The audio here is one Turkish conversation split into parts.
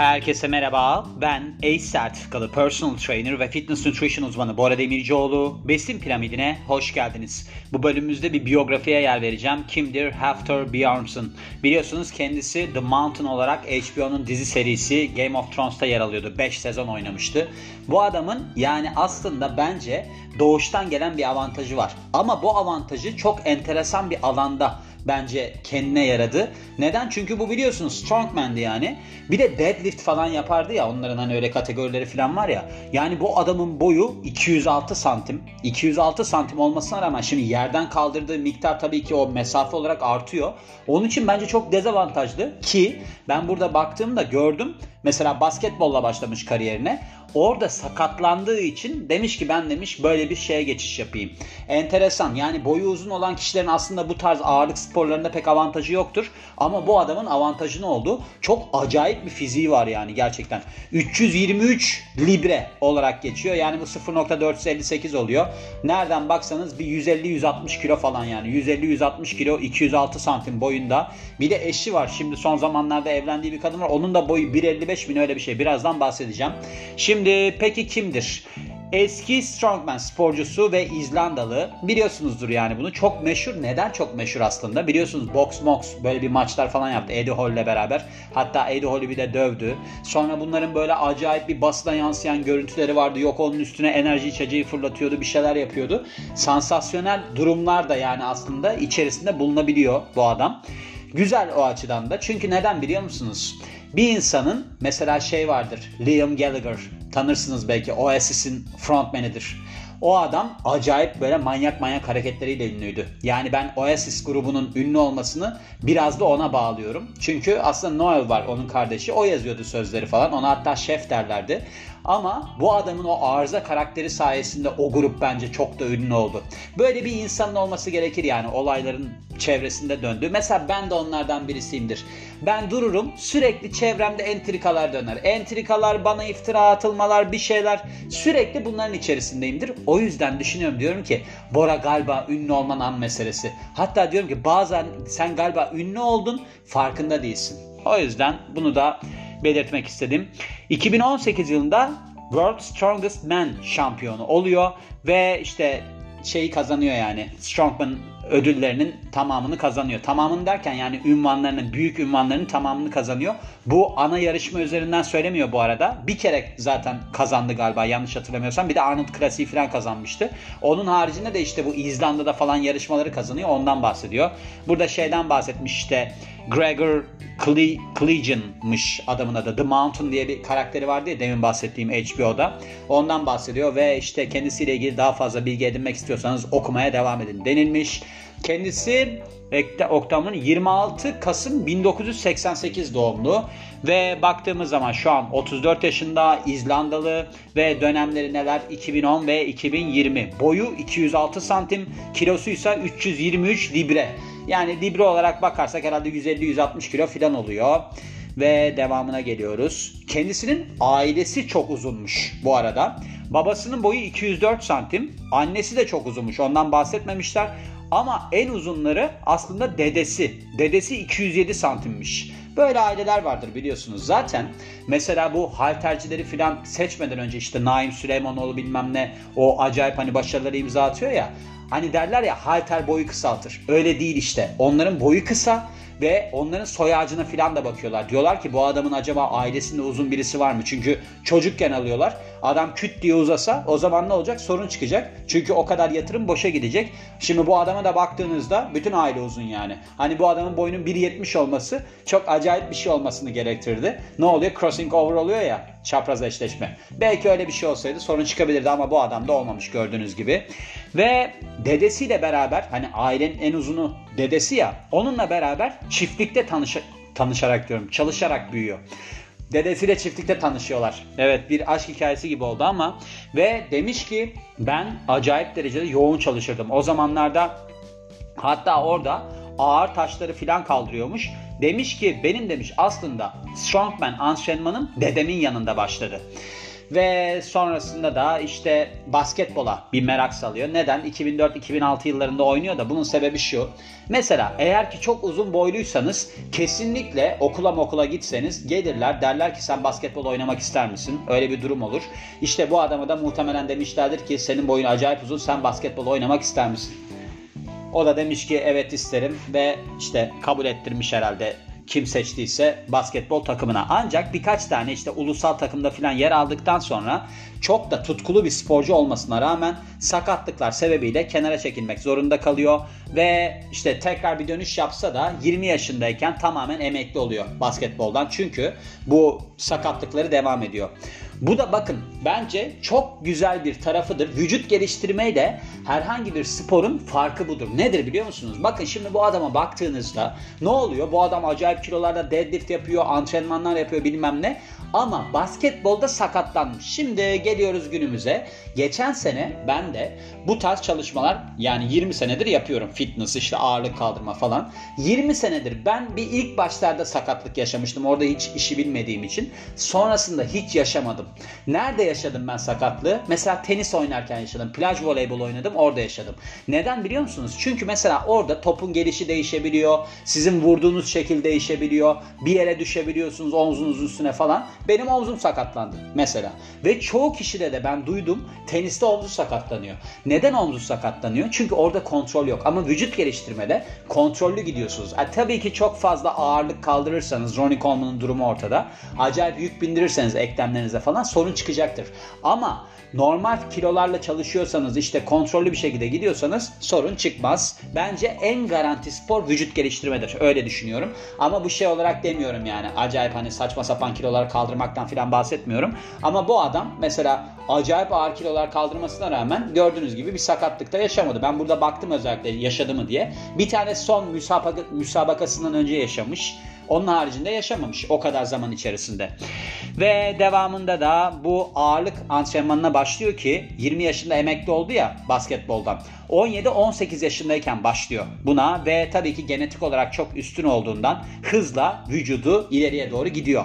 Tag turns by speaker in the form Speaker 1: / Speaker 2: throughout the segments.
Speaker 1: Herkese merhaba. Ben ACE sertifikalı personal trainer ve fitness nutrition uzmanı Bora Demircioğlu. Besin piramidine hoş geldiniz. Bu bölümümüzde bir biyografiye yer vereceğim. Kimdir Haftor Bjornsson? Biliyorsunuz kendisi The Mountain olarak HBO'nun dizi serisi Game of Thrones'ta yer alıyordu. 5 sezon oynamıştı. Bu adamın yani aslında bence doğuştan gelen bir avantajı var. Ama bu avantajı çok enteresan bir alanda bence kendine yaradı. Neden? Çünkü bu biliyorsunuz strongman'di yani. Bir de deadlift falan yapardı ya onların hani öyle kategorileri falan var ya. Yani bu adamın boyu 206 santim. 206 santim olmasına rağmen şimdi yerden kaldırdığı miktar tabii ki o mesafe olarak artıyor. Onun için bence çok dezavantajlı ki ben burada baktığımda gördüm. Mesela basketbolla başlamış kariyerine. Orada sakatlandığı için demiş ki ben demiş böyle bir şeye geçiş yapayım. Enteresan yani boyu uzun olan kişilerin aslında bu tarz ağırlık sporlarında pek avantajı yoktur. Ama bu adamın avantajı ne oldu? Çok acayip bir fiziği var yani gerçekten. 323 libre olarak geçiyor. Yani bu 0.458 oluyor. Nereden baksanız bir 150-160 kilo falan yani. 150-160 kilo 206 santim boyunda. Bir de eşi var. Şimdi son zamanlarda evlendiği bir kadın var. Onun da boyu 1.55 bin öyle bir şey. Birazdan bahsedeceğim. Şimdi peki kimdir? Eski strongman sporcusu ve İzlandalı. Biliyorsunuzdur yani bunu. Çok meşhur. Neden çok meşhur aslında? Biliyorsunuz box mox böyle bir maçlar falan yaptı Eddie Hall ile beraber. Hatta Eddie Hall'ü bir de dövdü. Sonra bunların böyle acayip bir basına yansıyan görüntüleri vardı. Yok onun üstüne enerji içeceği fırlatıyordu. Bir şeyler yapıyordu. Sansasyonel durumlar da yani aslında içerisinde bulunabiliyor bu adam. Güzel o açıdan da. Çünkü neden biliyor musunuz? Bir insanın mesela şey vardır. Liam Gallagher tanırsınız belki Oasis'in frontmanidir. O adam acayip böyle manyak manyak hareketleriyle ünlüydü. Yani ben Oasis grubunun ünlü olmasını biraz da ona bağlıyorum. Çünkü aslında Noel var onun kardeşi. O yazıyordu sözleri falan. Ona hatta şef derlerdi. Ama bu adamın o arıza karakteri sayesinde o grup bence çok da ünlü oldu. Böyle bir insanın olması gerekir yani olayların çevresinde döndü. Mesela ben de onlardan birisiyimdir. Ben dururum sürekli çevremde entrikalar döner. Entrikalar, bana iftira atılmalar, bir şeyler sürekli bunların içerisindeyimdir. O yüzden düşünüyorum diyorum ki Bora galiba ünlü olman an meselesi. Hatta diyorum ki bazen sen galiba ünlü oldun farkında değilsin. O yüzden bunu da belirtmek istedim. 2018 yılında World Strongest Man şampiyonu oluyor ve işte şeyi kazanıyor yani Strongman ödüllerinin tamamını kazanıyor. Tamamını derken yani ünvanlarının, büyük ünvanlarının tamamını kazanıyor. Bu ana yarışma üzerinden söylemiyor bu arada. Bir kere zaten kazandı galiba yanlış hatırlamıyorsam. Bir de Arnold Klasiği falan kazanmıştı. Onun haricinde de işte bu İzlanda'da falan yarışmaları kazanıyor. Ondan bahsediyor. Burada şeyden bahsetmiş işte Gregor Clegan'mış adamın adı. The Mountain diye bir karakteri vardı ya demin bahsettiğim HBO'da. Ondan bahsediyor ve işte kendisiyle ilgili daha fazla bilgi edinmek istiyorsanız okumaya devam edin denilmiş. Kendisi Oktam'ın 26 Kasım 1988 doğumlu ve baktığımız zaman şu an 34 yaşında İzlandalı ve dönemleri neler? 2010 ve 2020 boyu 206 santim kilosu ise 323 libre. Yani libre olarak bakarsak herhalde 150-160 kilo falan oluyor. Ve devamına geliyoruz. Kendisinin ailesi çok uzunmuş bu arada. Babasının boyu 204 santim. Annesi de çok uzunmuş. Ondan bahsetmemişler. Ama en uzunları aslında dedesi. Dedesi 207 santimmiş. Böyle aileler vardır biliyorsunuz. Zaten mesela bu haltercileri filan seçmeden önce işte Naim Süleymanoğlu bilmem ne o acayip hani başarıları imza atıyor ya. Hani derler ya halter boyu kısaltır. Öyle değil işte. Onların boyu kısa ve onların soy ağacına filan da bakıyorlar. Diyorlar ki bu adamın acaba ailesinde uzun birisi var mı? Çünkü çocukken alıyorlar. Adam küt diye uzasa o zaman ne olacak? Sorun çıkacak. Çünkü o kadar yatırım boşa gidecek. Şimdi bu adama da baktığınızda bütün aile uzun yani. Hani bu adamın boyunun 1.70 olması çok acayip bir şey olmasını gerektirdi. Ne oluyor? Crossing over oluyor ya çapraz eşleşme. Belki öyle bir şey olsaydı sorun çıkabilirdi ama bu adam da olmamış gördüğünüz gibi. Ve dedesiyle beraber hani ailenin en uzunu dedesi ya onunla beraber çiftlikte tanış tanışarak diyorum çalışarak büyüyor. Dedesiyle çiftlikte tanışıyorlar. Evet bir aşk hikayesi gibi oldu ama ve demiş ki ben acayip derecede yoğun çalışırdım. O zamanlarda hatta orada ağır taşları filan kaldırıyormuş. Demiş ki benim demiş aslında strongman antrenmanım dedemin yanında başladı. Ve sonrasında da işte basketbola bir merak salıyor. Neden? 2004-2006 yıllarında oynuyor da bunun sebebi şu. Mesela eğer ki çok uzun boyluysanız kesinlikle okula okula gitseniz gelirler derler ki sen basketbol oynamak ister misin? Öyle bir durum olur. İşte bu adama da muhtemelen demişlerdir ki senin boyun acayip uzun sen basketbol oynamak ister misin? O da demiş ki evet isterim ve işte kabul ettirmiş herhalde kim seçtiyse basketbol takımına. Ancak birkaç tane işte ulusal takımda falan yer aldıktan sonra çok da tutkulu bir sporcu olmasına rağmen sakatlıklar sebebiyle kenara çekilmek zorunda kalıyor ve işte tekrar bir dönüş yapsa da 20 yaşındayken tamamen emekli oluyor basketboldan. Çünkü bu sakatlıkları devam ediyor. Bu da bakın bence çok güzel bir tarafıdır. Vücut geliştirmeyi de herhangi bir sporun farkı budur. Nedir biliyor musunuz? Bakın şimdi bu adama baktığınızda ne oluyor? Bu adam acayip kilolarda deadlift yapıyor, antrenmanlar yapıyor bilmem ne. Ama basketbolda sakatlanmış. Şimdi geliyoruz günümüze. Geçen sene ben de bu tarz çalışmalar yani 20 senedir yapıyorum. Fitness işte ağırlık kaldırma falan. 20 senedir ben bir ilk başlarda sakatlık yaşamıştım. Orada hiç işi bilmediğim için. Sonrasında hiç yaşamadım. Nerede yaşadım ben sakatlığı? Mesela tenis oynarken yaşadım. Plaj voleybol oynadım orada yaşadım. Neden biliyor musunuz? Çünkü mesela orada topun gelişi değişebiliyor. Sizin vurduğunuz şekil değişebiliyor. Bir yere düşebiliyorsunuz omzunuzun üstüne falan. Benim omzum sakatlandı mesela. Ve çoğu kişide de ben duydum teniste omzu sakatlanıyor. Neden omzu sakatlanıyor? Çünkü orada kontrol yok. Ama vücut geliştirmede kontrollü gidiyorsunuz. E, tabii ki çok fazla ağırlık kaldırırsanız Ronnie Coleman'ın durumu ortada. Acayip yük bindirirseniz eklemlerinize falan sorun çıkacaktır. Ama normal kilolarla çalışıyorsanız işte kontrollü bir şekilde gidiyorsanız sorun çıkmaz. Bence en garanti spor vücut geliştirmedir. Öyle düşünüyorum. Ama bu şey olarak demiyorum yani. Acayip hani saçma sapan kilolar kaldırmaktan falan bahsetmiyorum. Ama bu adam mesela acayip ağır kilolar kaldırmasına rağmen gördüğünüz gibi bir sakatlıkta yaşamadı. Ben burada baktım özellikle yaşadı mı diye. Bir tane son müsabaka, müsabakasından önce yaşamış. Onun haricinde yaşamamış o kadar zaman içerisinde. Ve devamında da bu ağırlık antrenmanına başlıyor ki 20 yaşında emekli oldu ya basketboldan. 17-18 yaşındayken başlıyor buna ve tabii ki genetik olarak çok üstün olduğundan hızla vücudu ileriye doğru gidiyor.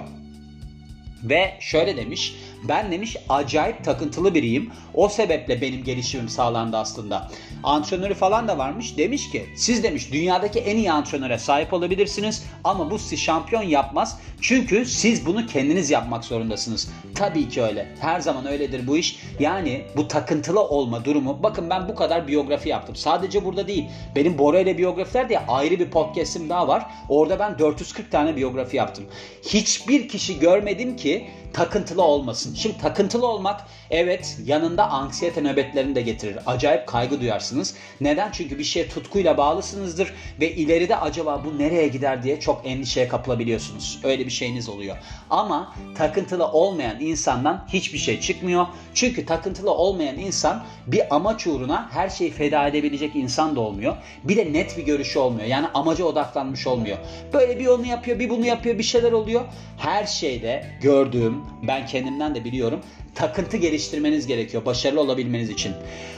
Speaker 1: Ve şöyle demiş ben demiş acayip takıntılı biriyim. O sebeple benim gelişimim sağlandı aslında. Antrenörü falan da varmış. Demiş ki siz demiş dünyadaki en iyi antrenöre sahip olabilirsiniz ama bu sizi şampiyon yapmaz. Çünkü siz bunu kendiniz yapmak zorundasınız. Tabii ki öyle. Her zaman öyledir bu iş. Yani bu takıntılı olma durumu. Bakın ben bu kadar biyografi yaptım. Sadece burada değil. Benim Bora ile biyografiler diye ayrı bir podcast'im daha var. Orada ben 440 tane biyografi yaptım. Hiçbir kişi görmedim ki takıntılı olmasın. Şimdi takıntılı olmak evet yanında anksiyete nöbetlerini de getirir. Acayip kaygı duyarsınız. Neden? Çünkü bir şeye tutkuyla bağlısınızdır ve ileride acaba bu nereye gider diye çok endişeye kapılabiliyorsunuz. Öyle bir şeyiniz oluyor. Ama takıntılı olmayan insandan hiçbir şey çıkmıyor. Çünkü takıntılı olmayan insan bir amaç uğruna her şeyi feda edebilecek insan da olmuyor. Bir de net bir görüşü olmuyor. Yani amaca odaklanmış olmuyor. Böyle bir onu yapıyor, bir bunu yapıyor, bir şeyler oluyor. Her şeyde gördüğüm, ben kendimden de biliyorum takıntı geliştirmeniz gerekiyor başarılı olabilmeniz için.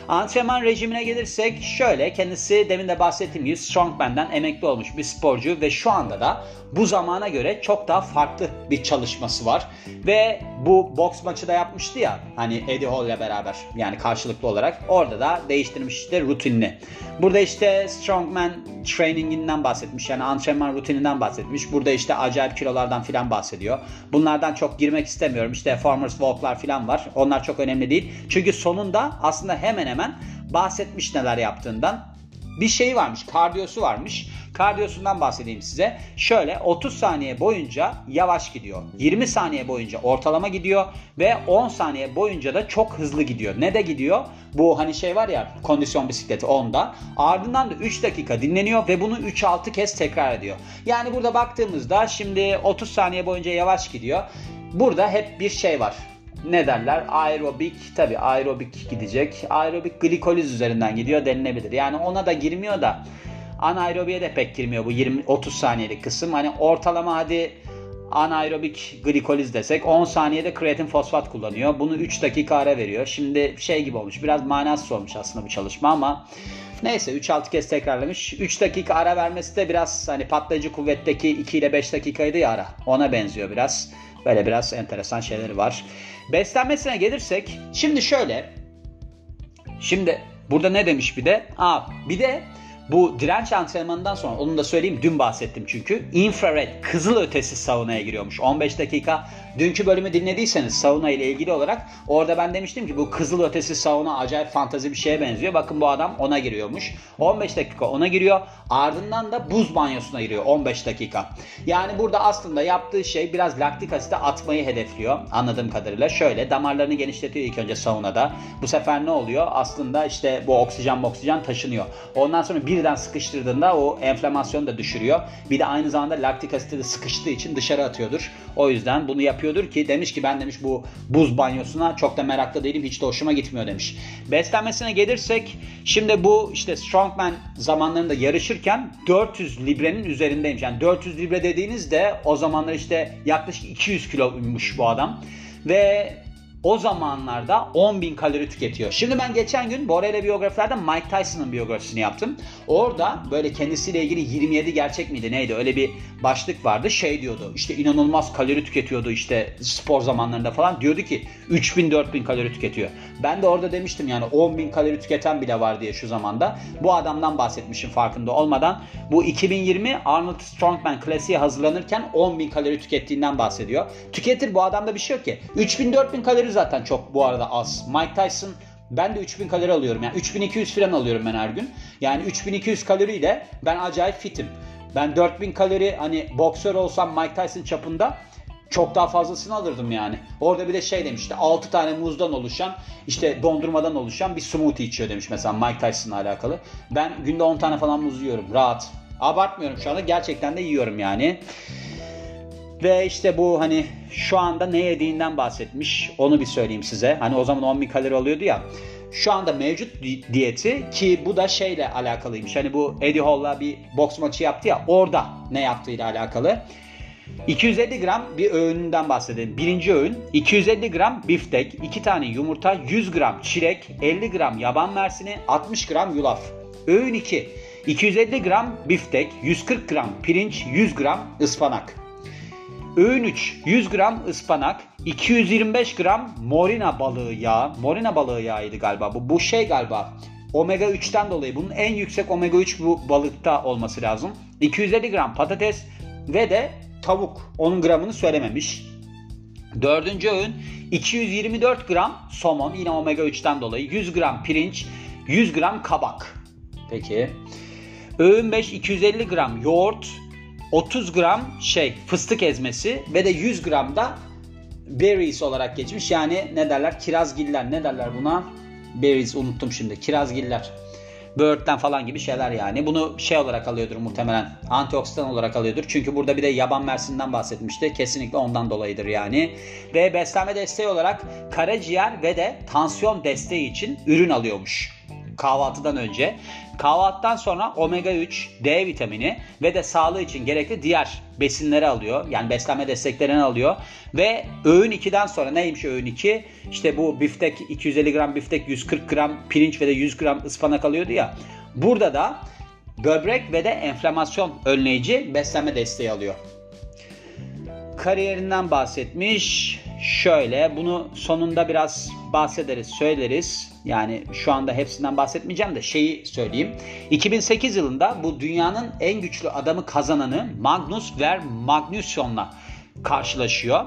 Speaker 1: Antrenman rejimine gelirsek şöyle kendisi demin de bahsettiğim gibi Strongman'dan emekli olmuş bir sporcu ve şu anda da bu zamana göre çok daha farklı bir çalışması var. Ve bu boks maçı da yapmıştı ya hani Eddie Hall ile beraber yani karşılıklı olarak orada da değiştirmişti rutinini. Burada işte Strongman traininginden bahsetmiş yani antrenman rutininden bahsetmiş. Burada işte acayip kilolardan filan bahsediyor. Bunlardan çok girmek istemiyorum. İşte farmers walk'lar filan var. Onlar çok önemli değil. Çünkü sonunda aslında hemen hemen bahsetmiş neler yaptığından bir şey varmış, kardiyosu varmış. Kardiyosundan bahsedeyim size. Şöyle 30 saniye boyunca yavaş gidiyor. 20 saniye boyunca ortalama gidiyor ve 10 saniye boyunca da çok hızlı gidiyor. Ne de gidiyor? Bu hani şey var ya kondisyon bisikleti onda. Ardından da 3 dakika dinleniyor ve bunu 3-6 kez tekrar ediyor. Yani burada baktığımızda şimdi 30 saniye boyunca yavaş gidiyor. Burada hep bir şey var ne derler? Aerobik tabi aerobik gidecek. Aerobik glikoliz üzerinden gidiyor denilebilir. Yani ona da girmiyor da anaerobiye de pek girmiyor bu 20 30 saniyelik kısım. Hani ortalama hadi anaerobik glikoliz desek 10 saniyede kreatin fosfat kullanıyor. Bunu 3 dakika ara veriyor. Şimdi şey gibi olmuş. Biraz manasız olmuş aslında bu çalışma ama neyse 3-6 kez tekrarlamış. 3 dakika ara vermesi de biraz hani patlayıcı kuvvetteki 2 ile 5 dakikaydı ya ara. Ona benziyor biraz. Böyle biraz enteresan şeyleri var. Beslenmesine gelirsek şimdi şöyle. Şimdi burada ne demiş bir de? Aa, bir de bu direnç antrenmanından sonra onu da söyleyeyim dün bahsettim çünkü. Infrared kızıl ötesi saunaya giriyormuş. 15 dakika dünkü bölümü dinlediyseniz sauna ile ilgili olarak orada ben demiştim ki bu kızıl ötesi sauna acayip fantazi bir şeye benziyor. Bakın bu adam ona giriyormuş. 15 dakika ona giriyor. Ardından da buz banyosuna giriyor 15 dakika. Yani burada aslında yaptığı şey biraz laktik asite atmayı hedefliyor anladığım kadarıyla. Şöyle damarlarını genişletiyor ilk önce saunada. Bu sefer ne oluyor? Aslında işte bu oksijen oksijen taşınıyor. Ondan sonra birden sıkıştırdığında o enflamasyonu da düşürüyor. Bir de aynı zamanda laktik asite de sıkıştığı için dışarı atıyordur. O yüzden bunu yapıyordur ki demiş ki ben demiş bu buz banyosuna çok da meraklı değilim. Hiç de hoşuma gitmiyor demiş. Beslenmesine gelirsek şimdi bu işte strongman zamanlarında yarışırken 400 librenin üzerindeymiş. Yani 400 libre dediğinizde o zamanlar işte yaklaşık 200 kiloymuş bu adam. Ve o zamanlarda 10 bin kalori tüketiyor. Şimdi ben geçen gün Bora ile biyografilerde Mike Tyson'ın biyografisini yaptım. Orada böyle kendisiyle ilgili 27 gerçek miydi neydi öyle bir başlık vardı. Şey diyordu işte inanılmaz kalori tüketiyordu işte spor zamanlarında falan. Diyordu ki 3000-4000 kalori tüketiyor. Ben de orada demiştim yani 10 bin kalori tüketen bile var diye şu zamanda. Bu adamdan bahsetmişim farkında olmadan. Bu 2020 Arnold Strongman klasiğe hazırlanırken 10 bin kalori tükettiğinden bahsediyor. Tüketir bu adamda bir şey yok ki. 3000-4000 kalori zaten çok bu arada az. Mike Tyson ben de 3000 kalori alıyorum. Yani 3200 falan alıyorum ben her gün. Yani 3200 kaloriyle ben acayip fitim. Ben 4000 kalori hani boksör olsam Mike Tyson çapında çok daha fazlasını alırdım yani. Orada bir de şey demişti 6 tane muzdan oluşan işte dondurmadan oluşan bir smoothie içiyor demiş mesela Mike Tyson'la alakalı. Ben günde 10 tane falan muz yiyorum rahat. Abartmıyorum şu anda gerçekten de yiyorum yani. Ve işte bu hani şu anda ne yediğinden bahsetmiş. Onu bir söyleyeyim size. Hani o zaman 10 bin kalori alıyordu ya. Şu anda mevcut diyeti ki bu da şeyle alakalıymış. Hani bu Eddie Hall'la bir boks maçı yaptı ya orada ne yaptığıyla alakalı. 250 gram bir öğününden bahsedelim. Birinci öğün 250 gram biftek, 2 tane yumurta, 100 gram çilek, 50 gram yaban mersini, 60 gram yulaf. Öğün 2 250 gram biftek, 140 gram pirinç, 100 gram ıspanak. Öğün 3 100 gram ıspanak, 225 gram morina balığı yağı. Morina balığı yağıydı galiba. Bu, bu şey galiba omega 3'ten dolayı bunun en yüksek omega 3 bu balıkta olması lazım. 250 gram patates ve de tavuk. Onun gramını söylememiş. Dördüncü öğün 224 gram somon yine omega 3'ten dolayı 100 gram pirinç 100 gram kabak. Peki. Öğün 5 250 gram yoğurt 30 gram şey fıstık ezmesi ve de 100 gram da berries olarak geçmiş. Yani ne derler kirazgiller ne derler buna? Berries unuttum şimdi kirazgiller. Böğürtlen falan gibi şeyler yani. Bunu şey olarak alıyordur muhtemelen. Antioksidan olarak alıyordur. Çünkü burada bir de yaban mersinden bahsetmişti. Kesinlikle ondan dolayıdır yani. Ve beslenme desteği olarak karaciğer ve de tansiyon desteği için ürün alıyormuş kahvaltıdan önce. Kahvaltıdan sonra omega 3, D vitamini ve de sağlığı için gerekli diğer besinleri alıyor. Yani beslenme desteklerini alıyor. Ve öğün 2'den sonra neymiş öğün 2? İşte bu biftek 250 gram biftek 140 gram pirinç ve de 100 gram ıspanak alıyordu ya. Burada da böbrek ve de enflamasyon önleyici beslenme desteği alıyor. Kariyerinden bahsetmiş. Şöyle bunu sonunda biraz bahsederiz, söyleriz. Yani şu anda hepsinden bahsetmeyeceğim de şeyi söyleyeyim. 2008 yılında bu dünyanın en güçlü adamı kazananı Magnus Ver Magnusson'la karşılaşıyor.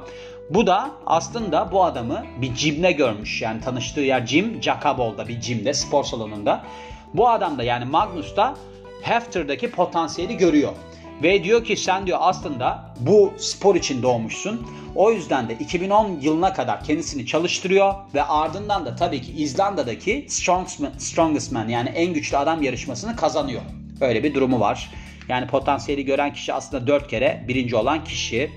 Speaker 1: Bu da aslında bu adamı bir cimde görmüş. Yani tanıştığı yer Jim Jacobol'da bir cimde, spor salonunda. Bu adam da yani Magnus da Hefter'daki potansiyeli görüyor. Ve diyor ki sen diyor aslında bu spor için doğmuşsun. O yüzden de 2010 yılına kadar kendisini çalıştırıyor ve ardından da tabii ki İzlanda'daki Strongest Man yani en güçlü adam yarışmasını kazanıyor. Öyle bir durumu var. Yani potansiyeli gören kişi aslında 4 kere birinci olan kişi.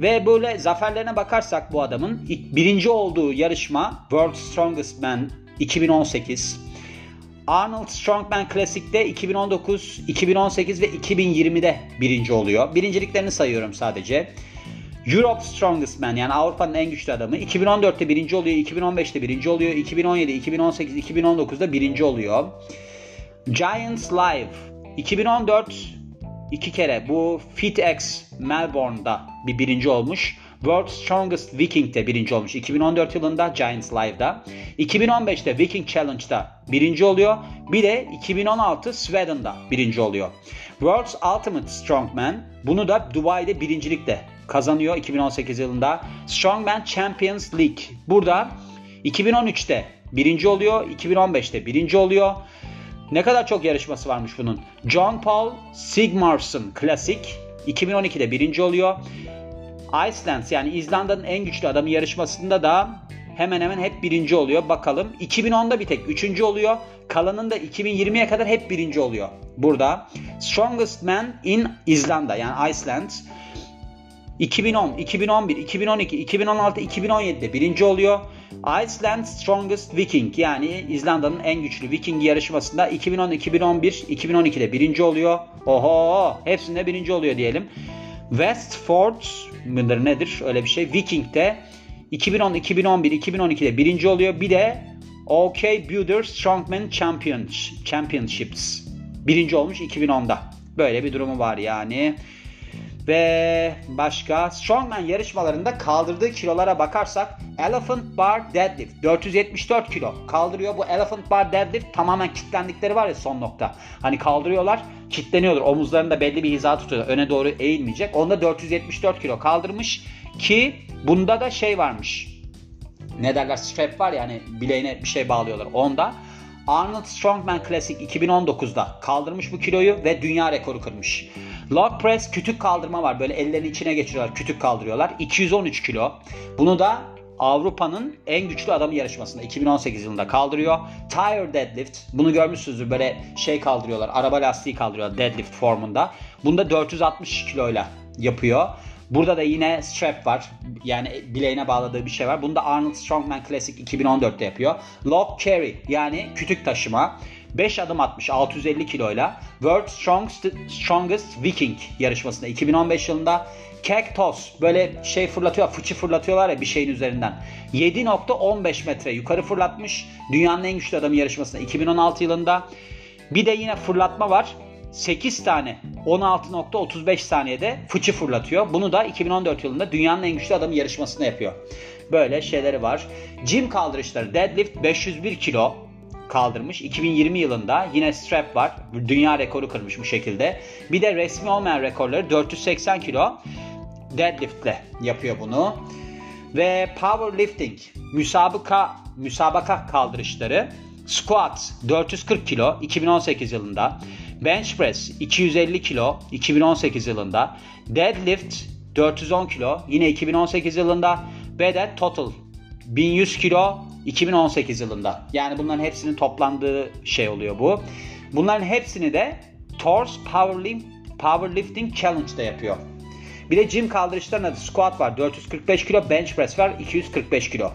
Speaker 1: Ve böyle zaferlerine bakarsak bu adamın birinci olduğu yarışma World Strongest Man 2018. Arnold Strongman Classic'te 2019, 2018 ve 2020'de birinci oluyor. Birinciliklerini sayıyorum sadece. Europe Strongest Man yani Avrupa'nın en güçlü adamı 2014'te birinci oluyor, 2015'te birinci oluyor, 2017, 2018, 2019'da birinci oluyor. Giants Live 2014 iki kere bu FitX Melbourne'da bir birinci olmuş. World's Strongest Viking'de birinci olmuş. 2014 yılında Giants Live'da. 2015'te Viking Challenge'da birinci oluyor. Bir de 2016 Sweden'da birinci oluyor. World's Ultimate Strongman bunu da Dubai'de birincilikte kazanıyor 2018 yılında. Strongman Champions League. Burada 2013'te birinci oluyor, 2015'te birinci oluyor. Ne kadar çok yarışması varmış bunun. John Paul Sigmarsson Klasik 2012'de birinci oluyor. Iceland yani İzlanda'nın en güçlü adamı yarışmasında da hemen hemen hep birinci oluyor. Bakalım 2010'da bir tek üçüncü oluyor. Kalanında 2020'ye kadar hep birinci oluyor. Burada Strongest Man in İzlanda yani Iceland 2010, 2011, 2012, 2016, 2017'de birinci oluyor. Iceland Strongest Viking yani İzlanda'nın en güçlü Viking yarışmasında 2010, 2011, 2012'de birinci oluyor. Oho hepsinde birinci oluyor diyelim. Westford mıdır nedir öyle bir şey. Viking'de 2010, 2011, 2012'de birinci oluyor. Bir de OK Builder Strongman Championships birinci olmuş 2010'da. Böyle bir durumu var yani. Ve başka strongman yarışmalarında kaldırdığı kilolara bakarsak elephant bar deadlift 474 kilo kaldırıyor. Bu elephant bar deadlift tamamen kilitlendikleri var ya son nokta. Hani kaldırıyorlar kilitleniyorlar. Omuzlarını da belli bir hiza tutuyor. Öne doğru eğilmeyecek. Onda 474 kilo kaldırmış ki bunda da şey varmış. Ne derler strap var ya hani bileğine bir şey bağlıyorlar. Onda Arnold Strongman Classic 2019'da kaldırmış bu kiloyu ve dünya rekoru kırmış. Log press kütük kaldırma var. Böyle ellerin içine geçiriyorlar, kütük kaldırıyorlar. 213 kilo. Bunu da Avrupa'nın en güçlü adamı yarışmasında 2018 yılında kaldırıyor. Tire deadlift. Bunu görmüşsünüzdür. Böyle şey kaldırıyorlar. Araba lastiği kaldırıyorlar deadlift formunda. Bunda 460 kiloyla yapıyor. Burada da yine strap var. Yani bileğine bağladığı bir şey var. Bunu da Arnold Strongman Classic 2014'te yapıyor. Log carry yani kütük taşıma. 5 adım atmış 650 kiloyla World Strongest, Strongest Viking yarışmasında 2015 yılında Cactus böyle şey fırlatıyor, fıçı fırlatıyorlar ya bir şeyin üzerinden. 7.15 metre yukarı fırlatmış. Dünyanın en güçlü adamı yarışmasında 2016 yılında. Bir de yine fırlatma var. 8 tane 16.35 saniyede fıçı fırlatıyor. Bunu da 2014 yılında dünyanın en güçlü adamı yarışmasında yapıyor. Böyle şeyleri var. Jim kaldırışları deadlift 501 kilo kaldırmış. 2020 yılında yine strap var. Dünya rekoru kırmış bu şekilde. Bir de resmi olmayan rekorları 480 kilo deadliftle yapıyor bunu. Ve powerlifting müsabaka müsabaka kaldırışları squat 440 kilo 2018 yılında. Bench press 250 kilo 2018 yılında. Deadlift 410 kilo yine 2018 yılında. Ve de total 1100 kilo 2018 yılında. Yani bunların hepsinin toplandığı şey oluyor bu. Bunların hepsini de Torс Powerlifting, Powerlifting Challenge'da yapıyor. Bir de gym kaldırışlarında squat var 445 kilo, bench press var 245 kilo.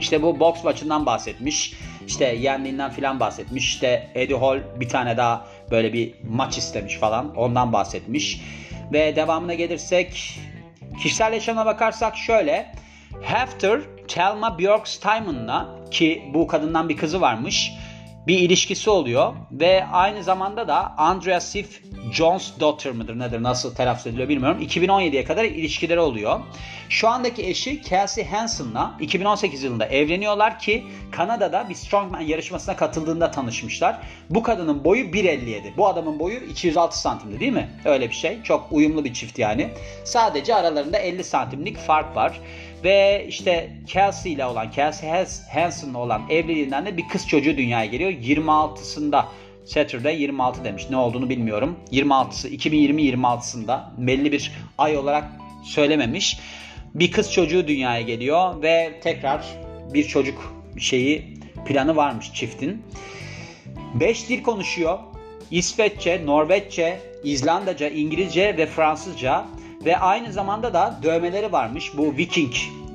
Speaker 1: İşte bu boks maçından bahsetmiş. İşte yendiğinden filan bahsetmiş. İşte Eddie Hall bir tane daha böyle bir maç istemiş falan. Ondan bahsetmiş. Ve devamına gelirsek kişisel yaşamına bakarsak şöyle. Hafter Thelma Bjorksteinman'la ki bu kadından bir kızı varmış bir ilişkisi oluyor. Ve aynı zamanda da Andrea Sif Jones daughter mıdır nedir nasıl telaffuz ediliyor bilmiyorum. 2017'ye kadar ilişkileri oluyor. Şu andaki eşi Kelsey Hansen'la 2018 yılında evleniyorlar ki Kanada'da bir Strongman yarışmasına katıldığında tanışmışlar. Bu kadının boyu 1.57. Bu adamın boyu 206 santimdi değil mi? Öyle bir şey. Çok uyumlu bir çift yani. Sadece aralarında 50 santimlik fark var. Ve işte Kelsey ile olan, Kelsey Hansen'la olan evliliğinden de bir kız çocuğu dünyaya geliyor. 26'sında Saturday 26 demiş. Ne olduğunu bilmiyorum. 26'sı 2020 26'sında belli bir ay olarak söylememiş. Bir kız çocuğu dünyaya geliyor ve tekrar bir çocuk şeyi planı varmış çiftin. 5 dil konuşuyor. İsveççe, Norveççe, İzlandaca, İngilizce ve Fransızca ve aynı zamanda da dövmeleri varmış bu Viking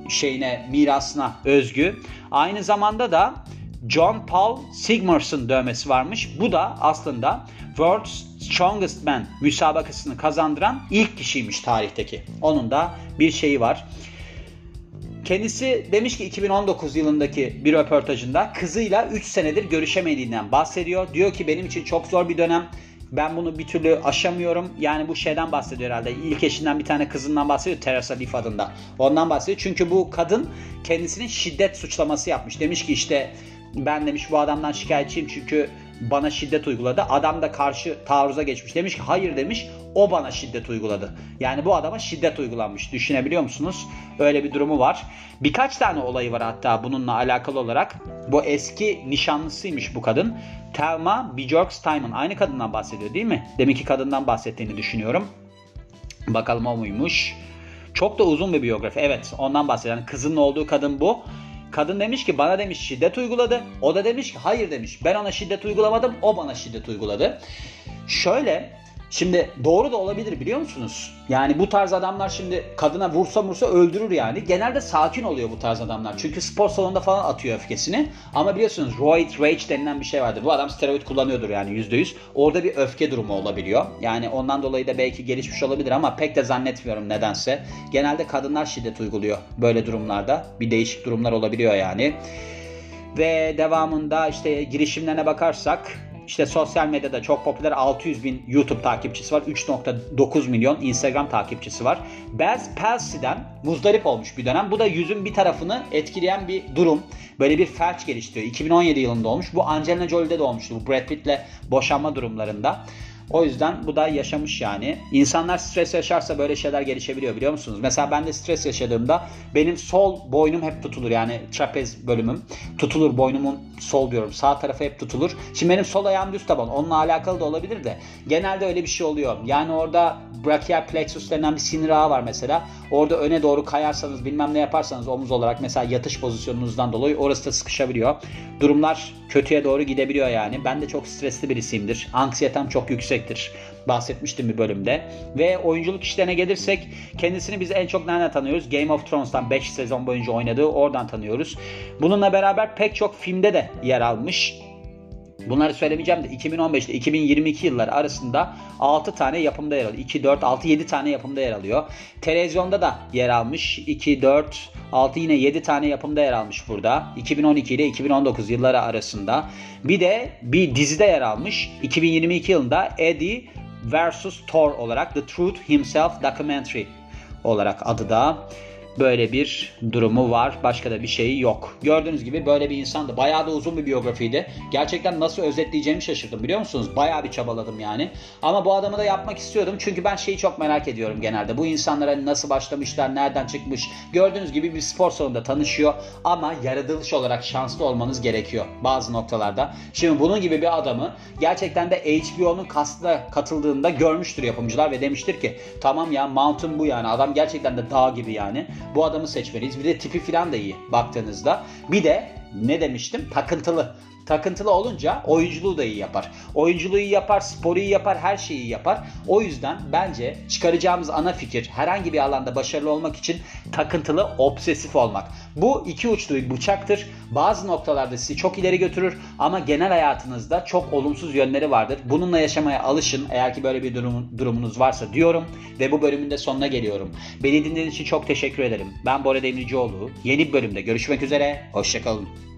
Speaker 1: şeyine mirasına özgü. Aynı zamanda da John Paul Sigmarsson dövmesi varmış. Bu da aslında World's Strongest Man müsabakasını kazandıran ilk kişiymiş tarihteki. Onun da bir şeyi var. Kendisi demiş ki 2019 yılındaki bir röportajında kızıyla 3 senedir görüşemediğinden bahsediyor. Diyor ki benim için çok zor bir dönem. Ben bunu bir türlü aşamıyorum. Yani bu şeyden bahsediyor herhalde. İlk eşinden bir tane kızından bahsediyor. Teresa Leaf adında. Ondan bahsediyor. Çünkü bu kadın kendisinin şiddet suçlaması yapmış. Demiş ki işte ben demiş bu adamdan şikayetçiyim çünkü bana şiddet uyguladı. Adam da karşı taarruza geçmiş. Demiş ki hayır demiş o bana şiddet uyguladı. Yani bu adama şiddet uygulanmış. Düşünebiliyor musunuz? Öyle bir durumu var. Birkaç tane olayı var hatta bununla alakalı olarak. Bu eski nişanlısıymış bu kadın. Thelma Bjorkstein'ın aynı kadından bahsediyor değil mi? Demek ki kadından bahsettiğini düşünüyorum. Bakalım o muymuş? Çok da uzun bir biyografi. Evet ondan bahsediyor. Yani kızının olduğu kadın bu. Kadın demiş ki bana demiş şiddet uyguladı. O da demiş ki hayır demiş. Ben ona şiddet uygulamadım. O bana şiddet uyguladı. Şöyle Şimdi doğru da olabilir biliyor musunuz? Yani bu tarz adamlar şimdi kadına vursa vursa öldürür yani. Genelde sakin oluyor bu tarz adamlar. Çünkü spor salonunda falan atıyor öfkesini. Ama biliyorsunuz roid rage denilen bir şey vardır. Bu adam steroid kullanıyordur yani %100. Orada bir öfke durumu olabiliyor. Yani ondan dolayı da belki gelişmiş olabilir ama pek de zannetmiyorum nedense. Genelde kadınlar şiddet uyguluyor böyle durumlarda. Bir değişik durumlar olabiliyor yani. Ve devamında işte girişimlerine bakarsak işte sosyal medyada çok popüler 600 bin YouTube takipçisi var. 3.9 milyon Instagram takipçisi var. Baz Palsy'den muzdarip olmuş bir dönem. Bu da yüzün bir tarafını etkileyen bir durum. Böyle bir felç geliştiriyor. 2017 yılında olmuş. Bu Angelina Jolie'de de olmuştu. Bu Brad Pitt'le boşanma durumlarında. O yüzden bu da yaşamış yani. İnsanlar stres yaşarsa böyle şeyler gelişebiliyor biliyor musunuz? Mesela ben de stres yaşadığımda benim sol boynum hep tutulur yani trapez bölümüm tutulur boynumun sol diyorum sağ tarafı hep tutulur. Şimdi benim sol ayağım düz taban onunla alakalı da olabilir de genelde öyle bir şey oluyor. Yani orada brachial plexus denen bir sinir ağı var mesela. Orada öne doğru kayarsanız bilmem ne yaparsanız omuz olarak mesela yatış pozisyonunuzdan dolayı orası da sıkışabiliyor. Durumlar kötüye doğru gidebiliyor yani. Ben de çok stresli birisiyimdir. Anksiyetem çok yüksektir. Bahsetmiştim bir bölümde. Ve oyunculuk işlerine gelirsek kendisini biz en çok nereden tanıyoruz? Game of Thrones'tan 5 sezon boyunca oynadığı oradan tanıyoruz. Bununla beraber pek çok filmde de yer almış. Bunları söylemeyeceğim de 2015 ile 2022 yılları arasında 6 tane yapımda yer alıyor. 2, 4, 6, 7 tane yapımda yer alıyor. Televizyonda da yer almış. 2, 4, 6 yine 7 tane yapımda yer almış burada. 2012 ile 2019 yılları arasında. Bir de bir dizide yer almış. 2022 yılında Eddie vs. Thor olarak The Truth Himself Documentary olarak adı da. Böyle bir durumu var. Başka da bir şeyi yok. Gördüğünüz gibi böyle bir insandı. Bayağı da uzun bir biyografiydi. Gerçekten nasıl özetleyeceğimi şaşırdım biliyor musunuz? Bayağı bir çabaladım yani. Ama bu adamı da yapmak istiyordum. Çünkü ben şeyi çok merak ediyorum genelde. Bu insanlar hani nasıl başlamışlar, nereden çıkmış. Gördüğünüz gibi bir spor salonunda tanışıyor. Ama yaratılış olarak şanslı olmanız gerekiyor bazı noktalarda. Şimdi bunun gibi bir adamı gerçekten de HBO'nun kastına katıldığında görmüştür yapımcılar ve demiştir ki tamam ya Mountain bu yani. Adam gerçekten de dağ gibi yani. Bu adamı seçmeliyiz. Bir de tipi falan da iyi baktığınızda. Bir de ne demiştim? Takıntılı. Takıntılı olunca oyunculuğu da iyi yapar. Oyunculuğu iyi yapar, sporu iyi yapar, her şeyi iyi yapar. O yüzden bence çıkaracağımız ana fikir herhangi bir alanda başarılı olmak için takıntılı, obsesif olmak. Bu iki uçlu bir bıçaktır. Bazı noktalarda sizi çok ileri götürür ama genel hayatınızda çok olumsuz yönleri vardır. Bununla yaşamaya alışın eğer ki böyle bir durum, durumunuz varsa diyorum ve bu bölümün de sonuna geliyorum. Beni dinlediğiniz için çok teşekkür ederim. Ben Bora Demircioğlu. Yeni bir bölümde görüşmek üzere. Hoşçakalın.